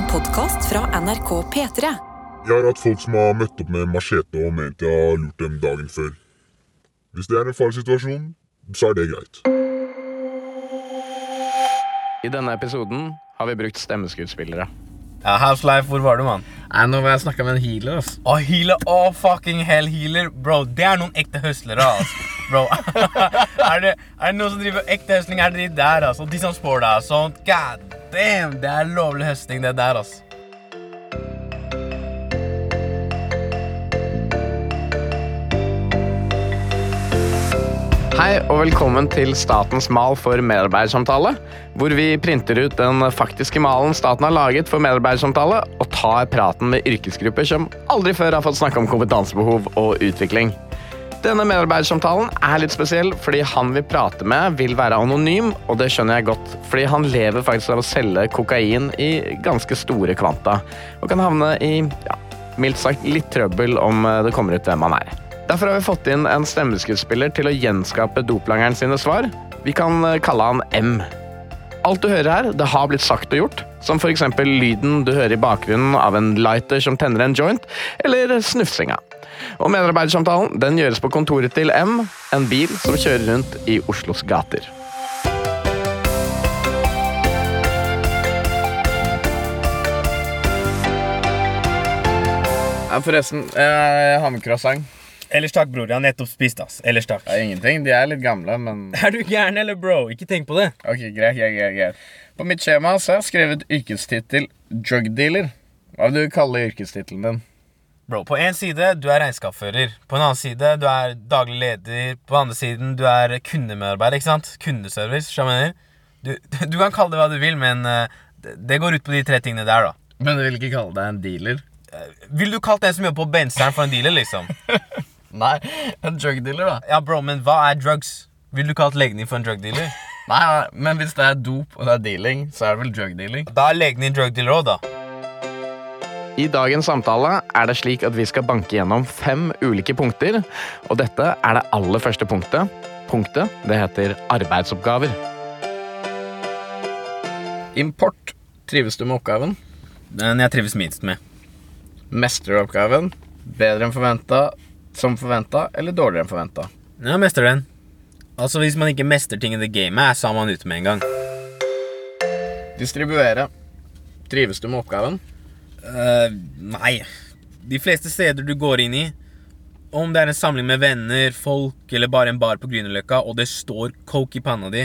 En podkast fra NRK P3. Jeg har hatt folk som har møtt opp med machete og ment jeg har lurt dem dagen før. Hvis det er en farlig situasjon, så er det greit. I denne episoden har vi brukt stemmeskuespillere. Ja, Half-Life, hvor var du, mann? Nei, Nå var jeg snakka med en healer. ass. Å, healer, å, fucking hell, healer. Bro, det er noen ekte høslere, ass. Bro, er, det, er det noen som driver ekte høsling, er det de der, ass. Og De som spår deg, sånn. God damn, det er lovlig høsting, det der, altså. Hei og velkommen til Statens mal for medarbeidersamtale, hvor vi printer ut den faktiske malen staten har laget for medarbeidersamtale, og tar praten med yrkesgrupper som aldri før har fått snakke om kompetansebehov og utvikling. Denne medarbeidersamtalen er litt spesiell, fordi han vi prater med, vil være anonym, og det skjønner jeg godt, fordi han lever faktisk av å selge kokain i ganske store kvanta, og kan havne i, ja, mildt sagt, litt trøbbel om det kommer ut hvem han er. Derfor har vi fått inn en stemmeskuespiller til å gjenskape doplangeren sine svar. Vi kan eh, kalle han M. Alt du hører her, det har blitt sagt og gjort, som f.eks. lyden du hører i bakgrunnen av en lighter som tenner en joint, eller snufsinga. Og medarbeidersamtalen den gjøres på kontoret til M, en bil som kjører rundt i Oslos gater. Ja, forresten, jeg har med croissant. Ellers takk, bror. Jeg har nettopp spist, ass. Ellers takk. Er ingenting. De er litt gamle, men Er du gæren, eller, bro? Ikke tenk på det. Ok, greit, greit, greit, greit. På mitt skjema så har jeg skrevet yrkestittel drug dealer. Hva vil du kalle yrkestittelen din? Bro, på en side du er regnskapsfører. På en annen side du er daglig leder. På den andre siden du er kundemedarbeider. ikke sant? Kundeservice. skjønner Du, du kan kalle det hva du vil, men eh, det, går ut på de tre tingene der, da. Men du vil ikke kalle deg en dealer? Vil du kalt en som jobber på benseren for en dealer, liksom? Nei, en drug dealer, da. Ja, bro, men hva er drugs? Vil du kalt legen din for en drug dealer? Nei, nei, men hvis det er dop og det er dealing, så er det vel drug dealing? Da er legen din drug dealer òg, da. I dagens samtale er det slik at vi skal banke gjennom fem ulike punkter, og dette er det aller første punktet. Punktet, det heter arbeidsoppgaver. Import. Trives du med oppgaven? Den jeg trives minst med. Mestrer oppgaven? Bedre enn forventa, som forventa eller dårligere enn forventa? Ja, mestrer den. Altså, Hvis man ikke mestrer ting i det gamet, så er man ute med en gang. Distribuere. Trives du med oppgaven? Uh, nei. De fleste steder du går inn i, om det er en samling med venner, folk eller bare en bar på Grünerløkka, og det står coke i panna di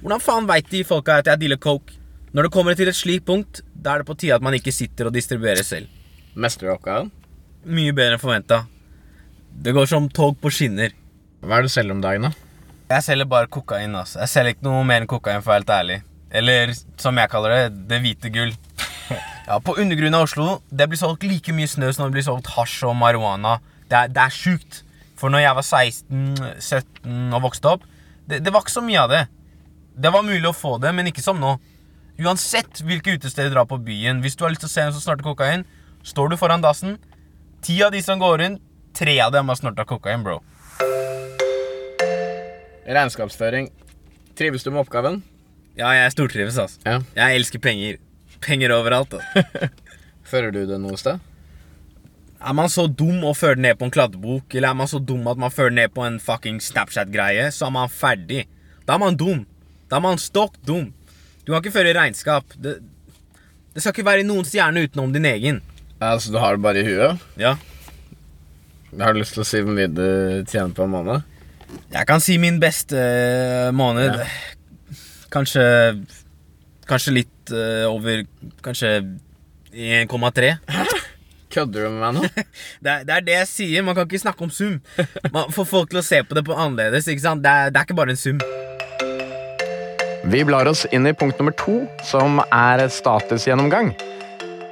Hvordan faen veit de folka at jeg dealer coke? Når det kommer til et slikt punkt, da er det på tide at man ikke sitter og distribuerer selv. Mestrer oppgaven? Mye bedre enn forventa. Det går som tog på skinner. Hva er det du selger om dagen, da? Jeg selger bare kokain. altså. Jeg selger ikke noe mer enn kokain, for å være helt ærlig. Eller som jeg kaller det, det hvite gull. Ja, På undergrunnen av Oslo det blir solgt like mye snø som det blir solgt hasj og marihuana. Det er, det er sjukt. For når jeg var 16-17 og vokste opp, det, det var ikke så mye av det. Det var mulig å få det, men ikke som nå. Uansett hvilke utesteder du drar på byen, hvis du har lyst til å se en som snorter kokain, står du foran dassen. Ti av de som går rundt, tre av dem har snorta kokain, bro. Regnskapsføring. Trives du med oppgaven? Ja, jeg stortrives, altså. Ja. Jeg elsker penger. Penger overalt. Altså. Fører du det noe sted? Er man så dum å føre det ned på en kladdebok, eller er man så dum at man fører det ned på en fucking Snapchat-greie, så er man ferdig. Da er man dum. Da er man stokk dum. Du kan ikke føre regnskap. Det, det skal ikke være noens hjerne utenom din egen. Altså, du har det bare i huet? Ja. Har du lyst til å si hvor mye du tjener på en måned? Jeg kan si min beste måned. måned. Kanskje Kanskje litt uh, over Kanskje 1,3. Kødder du med meg nå? Det, er- det er det jeg sier. Man kan ikke snakke om sum. Man får folk til å se på det på annerledes. ikke sant? Det er, det er ikke bare en sum. Vi blar oss inn i punkt nummer to, som er statusgjennomgang.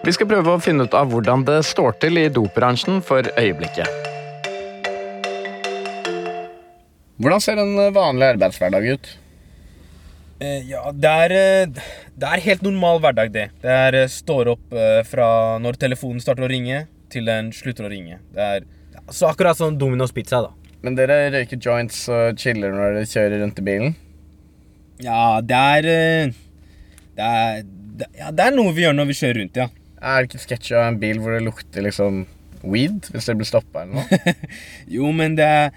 Vi skal prøve å finne ut av hvordan det står til i dopbransjen for øyeblikket. Hvordan ser en vanlig arbeidshverdag ut? Eh, ja, det er, eh, det er helt normal hverdag, det. Det er eh, står opp eh, fra når telefonen starter å ringe, til den slutter å ringe. Det er så akkurat som Domino's pizza, da. Men dere røyker joints og chiller når dere kjører rundt i bilen? Ja, det er eh, Det er, Det, ja, det er noe vi gjør når vi kjører rundt, ja. Er det ikke sketsj av en bil hvor det lukter liksom weed hvis det blir stoppa eller noe? Jo, men det er,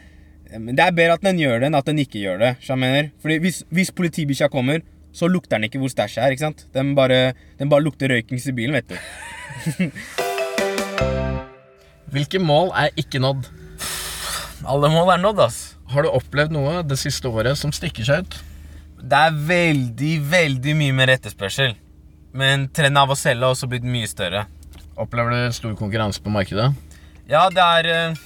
men det er bedre at den gjør det, enn at den ikke gjør det. jeg mener. Fordi hvis, hvis politibikkja kommer, så lukter den ikke hvor stæsjet er. ikke sant? Den bare, den bare lukter røykings i bilen, vet du. Hvilke mål er ikke nådd? Alle mål er nådd, ass. Har du opplevd noe det siste året som stikker seg ut? Det er veldig, veldig mye mer etterspørsel. Men trenden av å selge har også blitt mye større. Opplever du stor konkurranse på markedet? Ja, det er eh,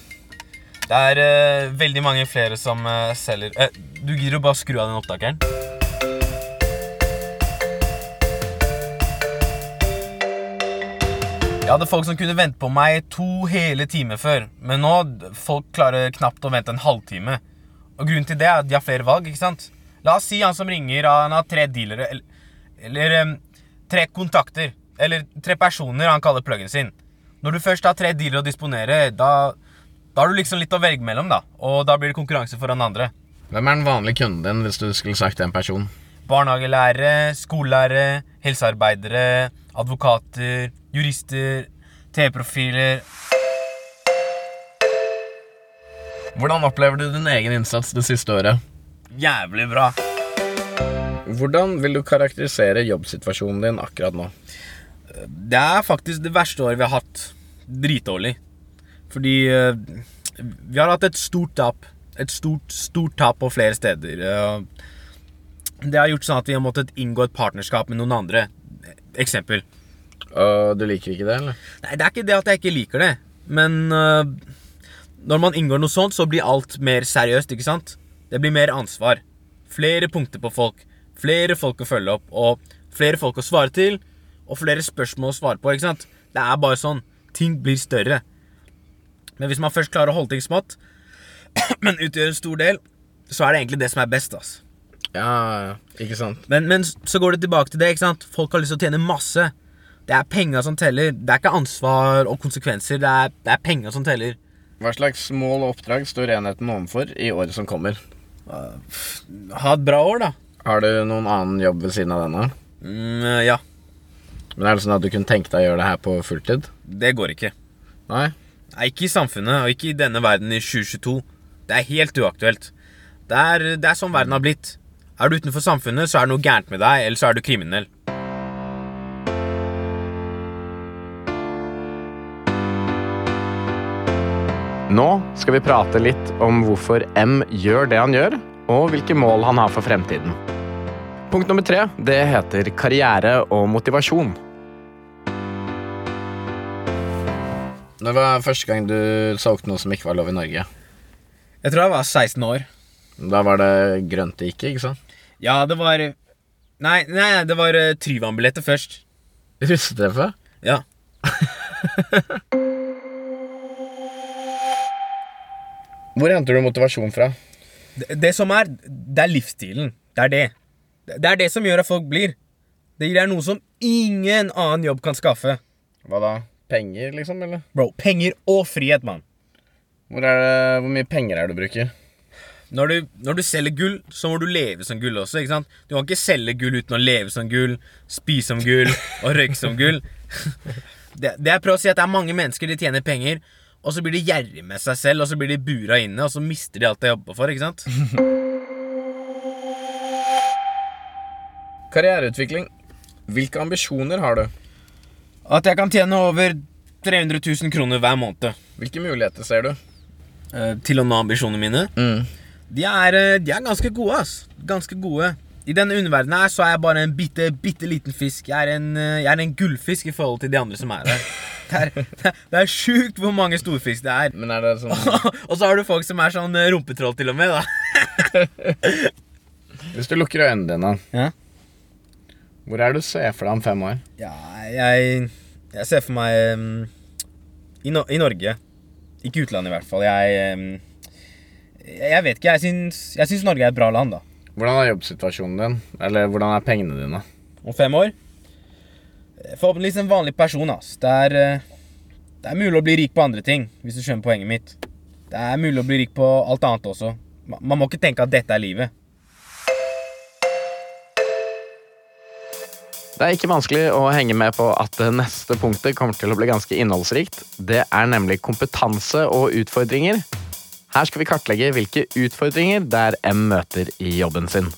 Det er eh, veldig mange flere som eh, selger eh, Du gidder å bare skru av den opptakeren? Jeg hadde folk som kunne vente på meg to hele timer før. Men nå folk klarer knapt å vente en halvtime. Og grunnen til det er at de har flere valg. ikke sant? La oss si han som ringer, han har tre dealere eller, eller tre kontakter. Eller tre personer han kaller pluggen sin. Når du først har tre dealere å disponere, da, da har du liksom litt å velge mellom. da Og da blir det konkurranse for den andre. Hvem er den vanlige kunden din hvis du skulle sagt en person? Barnehagelærere, skolelærere, helsearbeidere, advokater, jurister, TV-profiler Hvordan opplever du din egen innsats det siste året? Jævlig bra. Hvordan vil du karakterisere jobbsituasjonen din akkurat nå? Det er faktisk det verste året vi har hatt. Dritdårlig. Fordi eh, vi har hatt et stort tap. Et stort, stort tap på flere steder. Eh, det har gjort sånn at vi har måttet inngå et partnerskap med noen andre. Eksempel. Og du liker ikke det, eller? Nei, det er ikke det at jeg ikke liker det. Men uh, når man inngår noe sånt, så blir alt mer seriøst, ikke sant? Det blir mer ansvar. Flere punkter på folk. Flere folk å følge opp. Og flere folk å svare til. Og flere spørsmål å svare på, ikke sant? Det er bare sånn. Ting blir større. Men hvis man først klarer å holde ting smått, men utgjør en stor del, så er det egentlig det som er best, ass. Ja, ikke sant? Men, men så går det tilbake til det, ikke sant? Folk har lyst til å tjene masse. Det er penga som teller. Det er ikke ansvar og konsekvenser. Det er, det er penga som teller. Hva slags mål og oppdrag står enheten overfor i året som kommer? Ha et bra år, da. Har du noen annen jobb ved siden av denne? Mm, ja. Men er det sånn at du kunne tenke deg å gjøre det her på fulltid? Det går ikke. Nei? Nei, Ikke i samfunnet, og ikke i denne verden i 2022. Det er helt uaktuelt. Det er, det er sånn verden har blitt. Er du utenfor samfunnet, så er det noe gærent med deg, eller så er du kriminell. Nå skal vi prate litt om hvorfor M gjør det han gjør, og hvilke mål han har for fremtiden. Punkt nummer tre det heter karriere og motivasjon. Når var første gang du solgte noe som ikke var lov i Norge? Jeg tror jeg var 16 år. Da var det grønt det gikk, ikke sant? Ja, det var Nei, nei det var uh, Tryvann-billetter først. Russetreffet? Ja. Hvor henter du motivasjon fra? Det, det som er, det er livsstilen. Det er det. Det er det som gjør at folk blir. Det er noe som ingen annen jobb kan skaffe. Hva da? Penger, liksom? eller? Bro, penger og frihet, mann. Hvor, hvor mye penger er det du bruker? Når du, når du selger gull, så må du leve som gull også. ikke sant? Du kan ikke selge gull uten å leve som gull, spise som gull og røyke som gull. Det, det jeg prøver å si, at det er mange mennesker de tjener penger, og så blir de gjerrig med seg selv, og så blir de bura inne, og så mister de alt de jobber for. ikke sant? Karriereutvikling. Hvilke ambisjoner har du? At jeg kan tjene over 300 000 kroner hver måned Hvilke muligheter ser du? eh, til å nå ambisjonene mine. De er, eh, de er ganske gode, ass. Ganske gode. I denne underverdenen her så er jeg bare en bitte, bitte liten fisk. Jeg er en, eh, jeg er en gullfisk i forhold til de andre som er der. Det er, det er, det er sjukt hvor mange storfisk det er. Men er det sånn og så har du folk som er sånn rumpetroll til og med, da. Hvis du lukker øynene dine, Ja. Hvor er det du ser for deg om fem år? Ja, jeg, jeg ser for meg um, i, no I Norge. Ikke utlandet, i hvert fall. Jeg, um, jeg, vet ikke. Jeg syns, jeg syns Norge er et bra land, da. Hvordan er jobbsituasjonen din? Eller hvordan er pengene dine? Om fem år? Forhåpentligvis en vanlig person. ass. Det er, eh, det er mulig å bli rik på andre ting, hvis du skjønner poenget mitt. Det er mulig å bli rik på alt annet også. Man må ikke tenke at dette er livet. Det er ikke vanskelig å henge med på at det neste punktet kommer til å bli ganske innholdsrikt. Det er nemlig kompetanse og utfordringer. Her skal vi kartlegge hvilke utfordringer der M møter i jobben sin.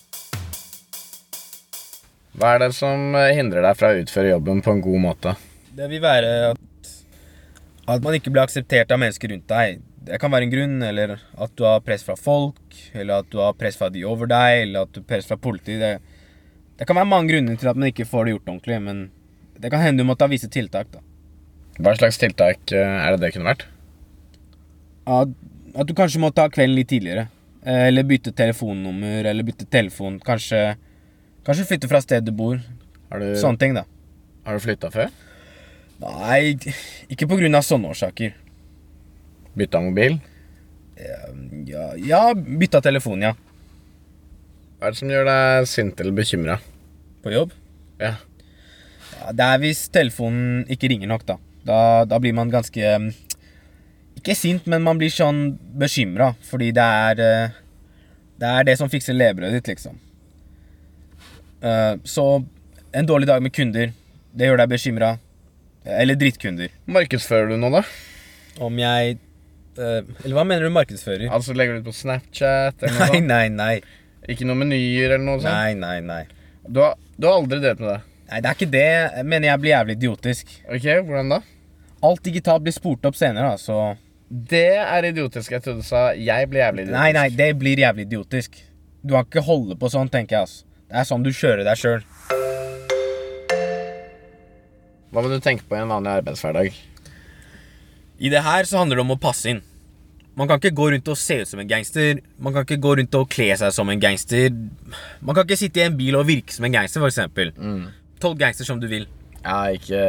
Hva er det som hindrer deg fra å utføre jobben på en god måte? Det vil være at, at man ikke blir akseptert av mennesker rundt deg. Det kan være en grunn, eller at du har press fra folk, eller at du har press fra de over deg, eller at du har press fra politiet. Det, kan være mange grunner til at man ikke får det gjort ordentlig, men det kan hende du måtte ha visse tiltak. da. Hva slags tiltak eh, er det det kunne vært? At, at du kanskje må ta kvelden litt tidligere. Eh, Eller bytte telefonnummer, eller bytte telefon. Kanskje, kanskje flytte fra stedet du bor. Du, Sånne ting, da. har du flytta før? Nei, ikke på grunn av sånne årsaker. Bytta mobil? Ja, ja bytta telefon, ja. Hva er det som gjør deg sint eller bekymra? På jobb. Ja. Ja, det er hvis telefonen ikke ringer nok, da. Da, da blir man ganske mm, Ikke sint, men man blir sånn bekymra, fordi det er eh, Det er det som fikser levebrødet ditt, liksom. Eh, Så en dårlig dag med kunder, det gjør deg bekymra. Eller drittkunder. Markedsfører du noe, da? Om jeg eh, Eller hva mener du markedsfører? Altså Legger du ut på Snapchat? eller noe Nei, nei, nei. Ikke noen menyer eller noe sånt? Nei, nei, nei. Du har, du har aldri delt med det? Nei, det er ikke det. men jeg blir jævlig idiotisk. Ok, Hvordan da? Alt digitalt blir spurt opp senere, da, så Det er idiotisk. Jeg trodde du sa 'jeg blir jævlig idiotisk'. Nei, nei, det blir jævlig idiotisk. Du kan ikke holde på sånn, tenker jeg. altså. Det er sånn du kjører deg sjøl. Hva må du tenke på i en vanlig arbeidshverdag? I det her så handler det om å passe inn. Man kan ikke gå rundt og se ut som en gangster. Man kan ikke gå rundt og kle seg som en gangster. Man kan ikke sitte i en bil og virke som en gangster, f.eks. Mm. Tolv gangster som du vil. Ja, ikke,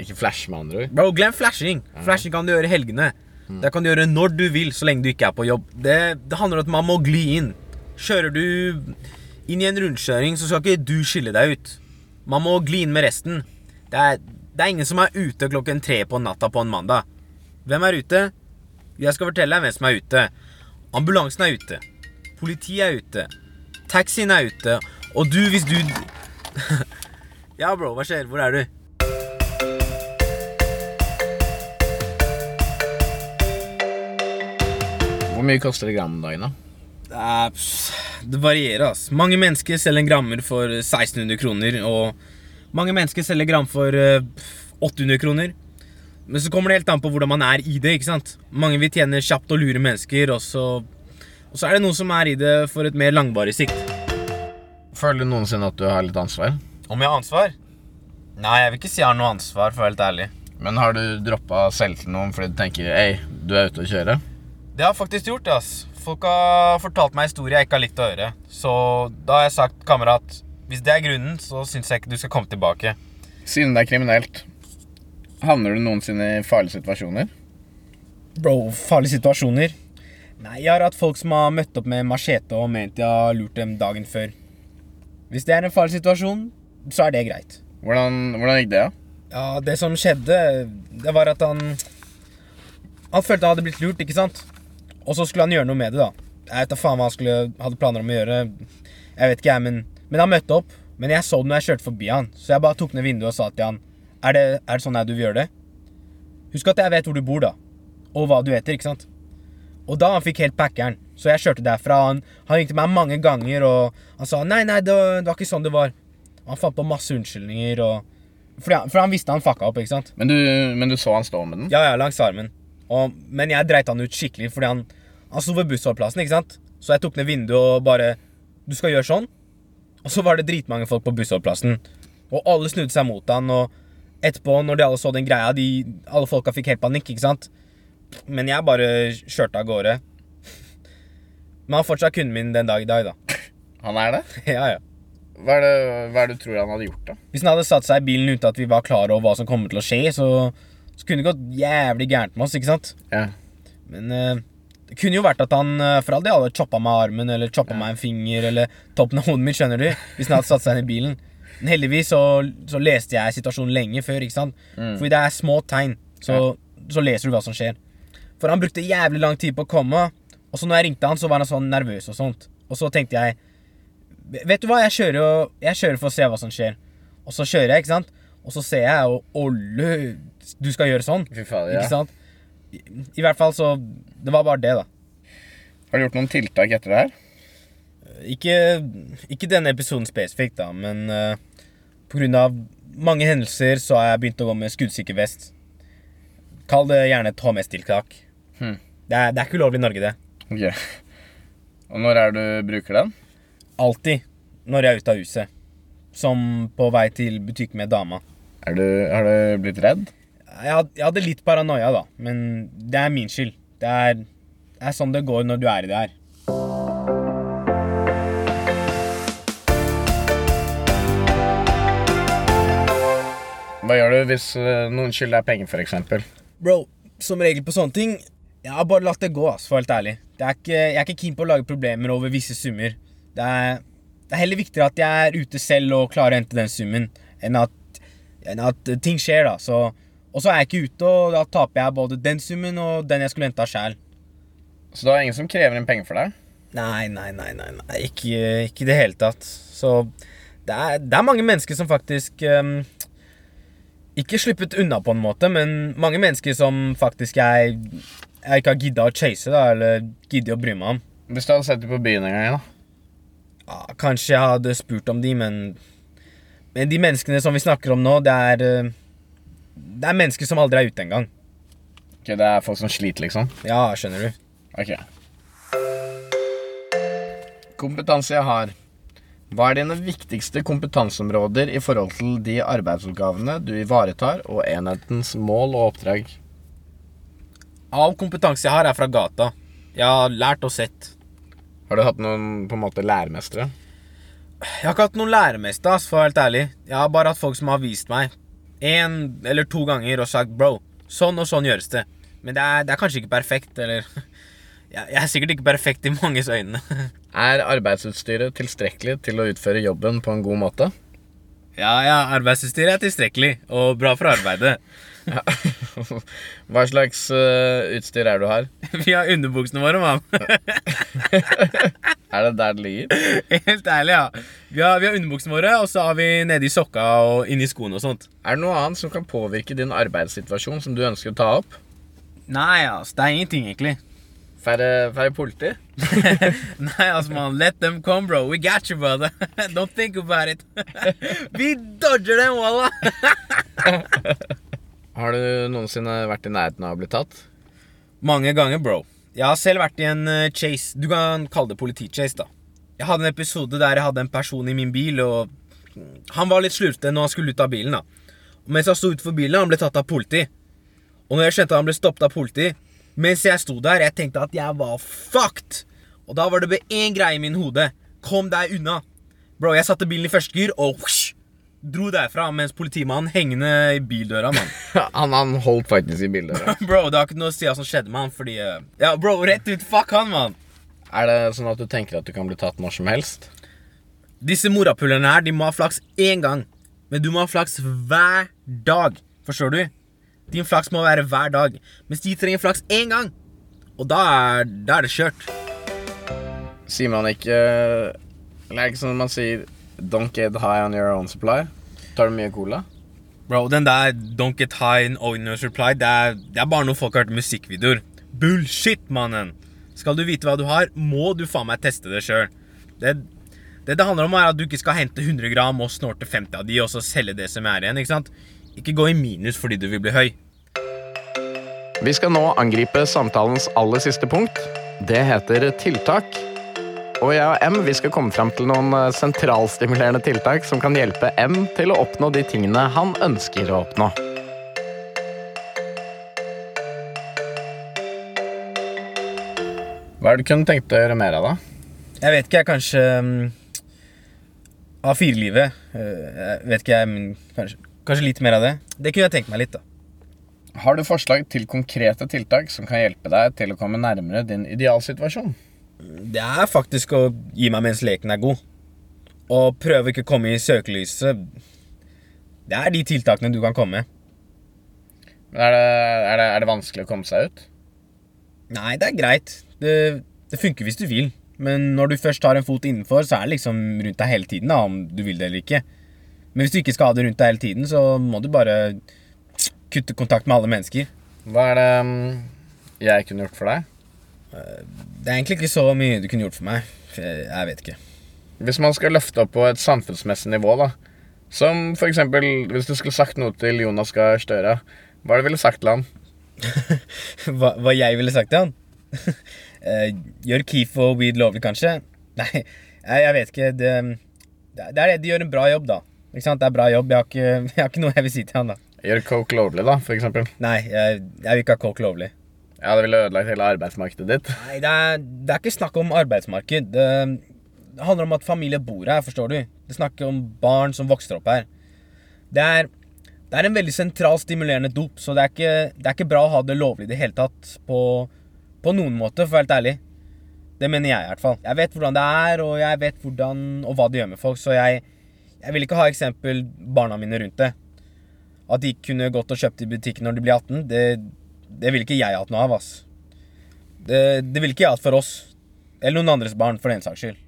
ikke flash, med andre ord. Bro, glem flashing. Flashing kan du gjøre i helgene. Det kan du gjøre når du vil, så lenge du ikke er på jobb. Det, det handler om at man må gli inn. Kjører du inn i en rundkjøring, så skal ikke du skille deg ut. Man må gli inn med resten. Det er, det er ingen som er ute klokken tre på natta på en mandag. Hvem er ute? Jeg skal fortelle deg hvem som er ute. Ambulansen er ute. Politiet er ute. Taxien er ute. Og du, hvis du Ja, bro, hva skjer? Hvor er du? Hvor mye koster det gram om dagen, da? Det, er, varierer, ass. Mange mennesker selger grammer for 1600 kroner, og mange mennesker selger gram for eh, 800 kroner. Men så kommer det helt an på hvordan man er i det. ikke sant? Mange vil tjene kjapt og lure mennesker, og så, og så er det noen som er i det for et mer langvarig sikt. Føler du noensinne at du har litt ansvar? Om jeg har ansvar? Nei, jeg vil ikke si jeg har noe ansvar, for å være helt ærlig. Men har du droppa selv til noen fordi du tenker Ei, du er ute å kjøre? Det har jeg faktisk gjort, ass. Folk har fortalt meg historier jeg ikke har likt å høre. Så da har jeg sagt, kamerat, hvis det er grunnen, så syns jeg ikke du skal komme tilbake. Siden det er kriminelt, havner du noensinne i farlige situasjoner? Bro, farlige situasjoner? Nei, jeg har hatt folk som har møtt opp med machete og ment jeg har lurt dem dagen før. Hvis det er en farlig situasjon, så er det greit. Hvordan, hvordan gikk det, da? Ja, det som skjedde, det var at han Han følte han hadde blitt lurt, ikke sant? Og så skulle han gjøre noe med det, da. Jeg vet da faen hva han skulle, hadde planer om å gjøre. Jeg vet ikke, jeg, men, men han møtte opp. Men jeg så det når jeg kjørte forbi han, så jeg bare tok ned vinduet og sa til han Er det, er det sånn her du vil gjøre det? Husk at jeg vet hvor du bor, da. Og hva du heter, ikke sant? Og da han fikk helt packeren, så jeg kjørte derfra. Han, han ringte meg mange ganger, og han sa nei, nei, det, det var ikke sånn det var. Og han fant på masse unnskyldninger, og fordi han, for han visste han fucka opp, ikke sant? Men du, men du så han stå med den? Ja, ja, langs armen. Og, men jeg dreit han ut skikkelig, fordi han, han sto ved bussholdeplassen, ikke sant? Så jeg tok ned vinduet og bare Du skal gjøre sånn? Og så var det dritmange folk på bussholdeplassen. Og alle snudde seg mot han, og etterpå, når de alle så den greia, de, alle folka fikk helt panikk, ikke sant? Men jeg bare kjørte av gårde. Men han er fortsatt kunden min den dag i dag, da. Han er det? ja, ja. Hva er det, hva er det du tror han hadde gjort, da? Hvis han hadde satt seg i bilen uten at vi var klar over hva som kommer til å skje, så, så kunne det gått jævlig gærent med oss, ikke sant? Ja. Men uh, det kunne jo vært at han eh, for all del hadde choppa meg armen eller choppa meg en finger eller toppen av hodet mitt, skjønner du, hvis han hadde satt seg inn i bilen. Men heldigvis så, så leste jeg situasjonen lenge før, ikke sant? Fordi det er små tegn, så, så leser du hva som skjer. For han brukte jævlig lang tid på å komme, og så når jeg ringte han, så var han sånn nervøs og sånt. Og så tenkte jeg Vet du hva, jeg kjører, og, jeg kjører for å se hva som skjer. Og så kjører jeg, ikke sant? Og så ser jeg, og Olle, du skal gjøre sånn. Fy faen, ja. Ikke sant? I, I hvert fall så Det var bare det, da. Har du gjort noen tiltak etter det her? Ikke, ikke denne episoden spesifikt, da, men uh, på grunn av mange hendelser så har jeg begynt å gå med skuddsikker vest. Kall det gjerne et HMS-tiltak. Hmm. Det, er, det er ikke ulovlig i Norge, det. Ok. Og når er det du bruker den? Alltid når jeg er ute av huset. Som på vei til butikk med dama. Er du, har du blitt redd? Jeg had- jeg hadde litt paranoia, da, men det er min skyld. Det er, det er sånn det går når du er i det her. Hva gjør du hvis eh, noen skylder deg penger, f.eks.? Bro, som regel på sånne ting Jeg har bare latt det gå, ass, for helt ærlig. Det er ikke, jeg er ikke keen på å lage problemer over visse summer. Det er, det er heller viktigere at jeg er ute selv og klarer å hente den summen, enn at, enn at ting skjer, da. Så, og så er jeg ikke ute, og da taper jeg både den summen og den jeg skulle henta sjæl. Så det er ingen som krever inn penger for deg? Nei, nei, nei, nei, nei. Ikke, i det hele tatt. Så det er, det er mange mennesker som faktisk ehm, Ikke sluppet unna på en måte, men mange mennesker som faktisk jeg, jeg ikke har gidda å chase, da, eller giddet å bry meg om. Hvis du hadde sett dem på byen en gang, da? Ja, kanskje jeg hadde spurt om de, men Men de menneskene som vi snakker om nå, det er Det er mennesker som aldri er ute engang. Ok, det er folk som sliter, liksom? Ja, skjønner du. Ok. Kompetanse jeg har. Hva er dine viktigste kompetanseområder i forhold til de arbeidsoppgavene du ivaretar, og enhetens mål og oppdrag? All kompetanse jeg har, er fra gata. Jeg har lært og sett. Har du hatt noen på en måte læremestere? Jeg har ikke hatt noen læremester, ass, for å være helt ærlig. Jeg har bare hatt folk som har vist meg én eller to ganger og sagt 'bro, sånn og sånn gjøres det'. Men det er, det er kanskje ikke perfekt, eller Jeg er sikkert ikke perfekt i manges øyne. Er arbeidsutstyret tilstrekkelig til å utføre jobben på en god måte? Ja, ja, arbeidsutstyret er tilstrekkelig og bra for arbeidet. Ja. Hva slags uh, utstyr er det du har? Vi har underbuksene våre, mann. Er det der det ligger? Helt ærlig, ja. Vi har, vi har underbuksene våre, og så har vi nedi sokka og inni skoene og sånt. Er det noe annet som kan påvirke din arbeidssituasjon som du ønsker å ta opp? Nei, altså, det er ingenting, egentlig. Færre, færre politi? Nei, altså, man. Let them come, bro. We got you, brother. Don't think about it. vi dodger dem, wallah. Har du noensinne vært i nærheten av å bli tatt? Mange ganger, bro. Jeg har selv vært i en eh, chase. Du kan kalle det politichase, da. Jeg hadde en episode der jeg hadde en person i min bil, og han var litt slurvete når han skulle ut av bilen. da. Og mens han sto utenfor bilen, han ble tatt av politi. Og når jeg skjønte at han ble stoppet av politi, mens jeg sto der, jeg tenkte at jeg var fucked. Og da var det bare én greie i min hode. Kom deg unna. Bro, jeg satte bilen i første gir og whoosh, dro derfra mens politimannen hengende i bildøra, mann. Han, han holdt faktisk i bildøra. Bro, det har ikke noe å si hva som skjedde med han, fordi eh, Ja, bro, rett ut. Fuck han, mann. Er det sånn at du tenker at du kan bli tatt når som helst? Disse morapulerne her, de må ha flaks én gang. Men du må ha flaks hver dag. Forstår du? Din flaks må være hver dag. Mens de trenger flaks én gang. Og da er, da er det kjørt. Sier man ikke er det ikke sånn man sier Don't get high on your own supply? Tar du mye cola? Bro, den der Don't get high on your own supply, det er, det er bare noe folk har hørt i musikkvideoer. Bullshit, mannen! Skal du vite hva du har, må du faen meg teste det sjøl. Det, det det handler om, er at du ikke skal hente 100 gram og snorte 50 av de, og så selge det som er igjen. ikke sant? Ikke gå i minus fordi du vil bli høy. Vi skal nå angripe samtalens aller siste punkt. Det heter tiltak. Og jeg og M vi skal komme fram til noen eh, sentralstimulerende tiltak som kan hjelpe M til å oppnå de tingene han ønsker å oppnå. Hva er det du kunne tenkt å gjøre mer av, da? Jeg vet ikke, jeg kanskje um, A4-livet. Uh, jeg vet ikke, jeg, men kanskje, kanskje litt mer av det. Det kunne jeg tenkt meg litt, da. Har du forslag til konkrete tiltak som kan hjelpe deg til å komme nærmere din idealsituasjon? Det er faktisk å gi meg mens leken er god. Og prøve ikke å komme i søkelyset. Det er de tiltakene du kan komme med. Er det, er, det, er det vanskelig å komme seg ut? Nei, det er greit. Det, det funker hvis du vil. Men når du først tar en fot innenfor, så er det liksom rundt deg hele tiden, da, om du vil det eller ikke. Men hvis du ikke skal ha det rundt deg hele tiden, så må du bare kutte kontakt med alle mennesker. Hva er det mm, jeg kunne gjort for deg? Det er egentlig ikke så mye du kunne gjort for meg. Jeg vet ikke. Hvis man skal løfte opp på et samfunnsmessig nivå, da. Som for eksempel hvis du skulle sagt noe til Jonas Gahr Støre. Hva er det du ville sagt til han? Hva, hva jeg ville sagt til han? Eh, gjør keef og weed lovlig, kanskje? Nei, jeg vet ikke. Det, det er det. De gjør en bra jobb, da. Ikke sant? Det er bra jobb. Jeg har ikke, jeg har ikke noe jeg vil si til han, da. Gjør coke lovlig, da, for eksempel. Nei, jeg, jeg vil ikke ha coke lovlig. Ja, det ville ødelagt hele arbeidsmarkedet ditt. Nei, det er, det er ikke snakk om arbeidsmarked. Det, det handler om at familie bor her, forstår du. Det snakker om barn som vokser opp her. Det er, det er en veldig sentral stimulerende dop, så det er, ikke, det er ikke bra å ha det lovlig i det hele tatt på, på noen måte, for å være helt ærlig. Det mener jeg i hvert fall. Jeg vet hvordan det er, og jeg vet hvordan og hva det gjør med folk, så jeg, jeg vil ikke ha eksempel barna mine rundt det. At de kunne gått og kjøpt i butikken når de blir 18, det, det vil ikke jeg hatt noe av, ass. Det, det vil ikke jeg hatt for oss. Eller noen andres barn, for den saks skyld.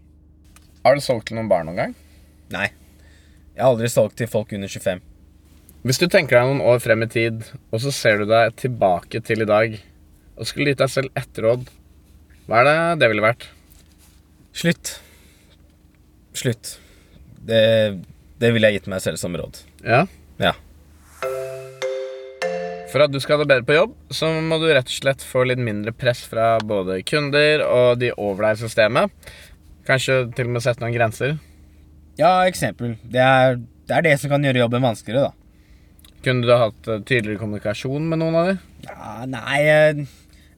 Har du solgt til noen barn noen gang? Nei. Jeg har aldri solgt til folk under 25. Hvis du tenker deg noen år frem i tid, og så ser du deg tilbake til i dag, og skulle gitt deg selv ett råd, hva er det det ville vært? Slutt. Slutt. Det, det ville jeg gitt meg selv som råd. Ja? Ja. For at du skal ha det bedre på jobb, så må du rett og slett få litt mindre press fra både kunder og de over deg i systemet. Kanskje til og med sette noen grenser. Ja, eksempel. Det er, det er det som kan gjøre jobben vanskeligere, da. Kunne du hatt eh, tydeligere kommunikasjon med noen av dem? Ja, nei, jeg,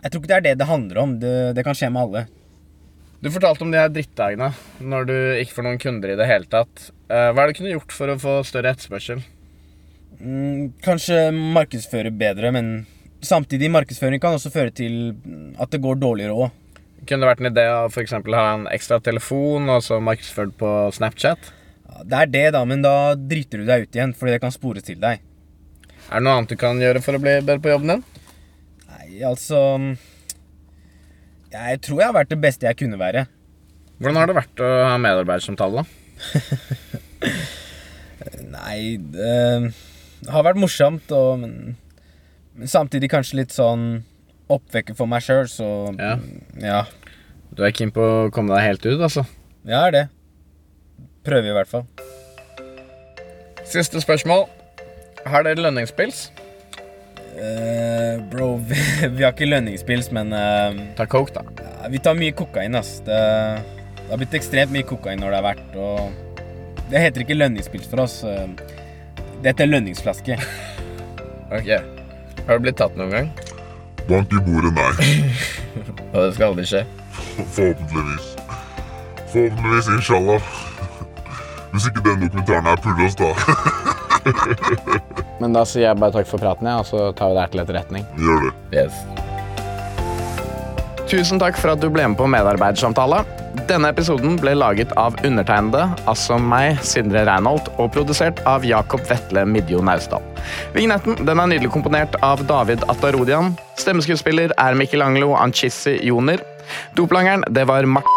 jeg tror ikke det er det det handler om. Det, det kan skje med alle. Du fortalte om de her drittdagene når du ikke får noen kunder i det hele tatt. Eh, Hva er det du kunne gjort for å få større etterspørsel? Mm, kanskje markedsføre bedre, men samtidig markedsføring kan også føre til at det går dårligere òg. Kunne det vært en idé å for ha en ekstra telefon og så markedsført på Snapchat? Ja, det er det, da, men da driter du deg ut igjen, fordi det kan spores til deg. Er det noe annet du kan gjøre for å bli bedre på jobben din? Nei, altså Jeg tror jeg har vært det beste jeg kunne være. Hvordan har det vært å ha medarbeidersamtale? da? Nei, det har vært morsomt, og, men, men samtidig kanskje litt sånn oppvekker for meg sjøl, så Ja. ja. Du er keen på å komme deg helt ut, altså? Jeg er det. Prøver i hvert fall. Siste spørsmål. Har dere lønningspils? Eh, bro, vi, vi har ikke lønningspils, men uh, Ta coke, da. ja, vi tar mye kokain, ass. Det, det har blitt ekstremt mye kokain når det har vært, og det heter ikke lønningspils for oss. eh. Det heter lønningsflaske. Ok. Har du blitt tatt noen gang? Bank i bordet, nei. Og det skal aldri skje. Forhåpentligvis. Forhåpentligvis, inshallah. Hvis ikke den dokumentaren her puller pullos, da. Men da sier jeg bare takk for praten, ja, og så tar vi det her til etterretning. Gjør det. Yes. Tusen takk for at du ble med på medarbeidersamtale. Denne episoden ble laget av undertegnede, altså meg, Sindre Reinholt, og produsert av Jakob Vetle Midjo Naustdal. Vignetten den er nydelig komponert av David Atarodian. Stemmeskuespiller er Michelangelo Anchissi Joner. Doplangeren, det var Mart...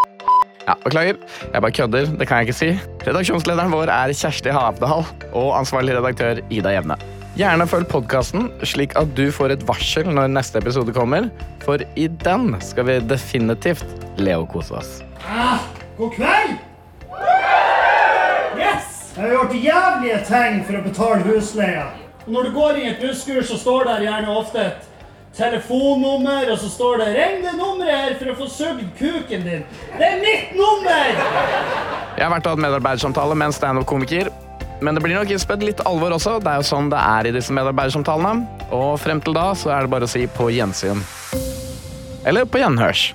Ja, Beklager, jeg bare kødder. Det kan jeg ikke si. Redaksjonslederen vår er Kjersti Havdal, og ansvarlig redaktør Ida Jevne. Gjerne følg podkasten, slik at du får et varsel når neste episode kommer. For i den skal vi definitivt le og kose oss. God kveld! Yes! Jeg har gjort jævlige ting for å betale husleia. Og når du går i et busskur, så står der gjerne ofte et telefonnummer, og så står det 'Ring det nummeret her for å få sugd kuken din'. Det er mitt nummer! Jeg har vært og hatt medarbeidersamtale med en standup-komiker. Men det blir nok innspedd litt alvor også. Det er jo sånn det er i disse medarbeidersamtalene. Og frem til da så er det bare å si på gjensyn. Eller på gjenhørs.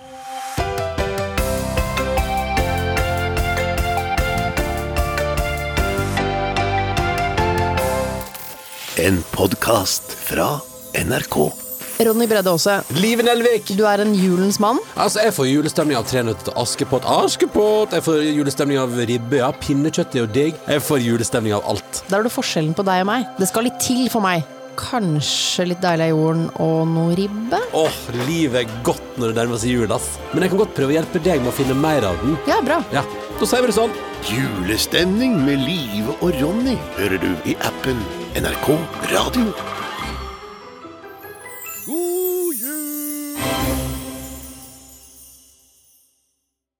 En podkast fra NRK. Ronny Bredde Aase, Live Nelvik. du er en julens mann. Altså, Jeg får julestemning av Tre nøtter til Askepott. Askepott! Jeg får julestemning av ribbe. Ja, pinnekjøtt er jo digg. Jeg får julestemning av alt. Der er du forskjellen på deg og meg. Det skal litt til for meg. Kanskje litt deilig av jorden og noe ribbe? Åh, livet er godt når det nærmer seg jul, ass. Men jeg kan godt prøve å hjelpe deg med å finne mer av den. Ja, bra. Ja, Da sier vi det sånn. Julestemning med Live og Ronny hører du i appen NRK Radio.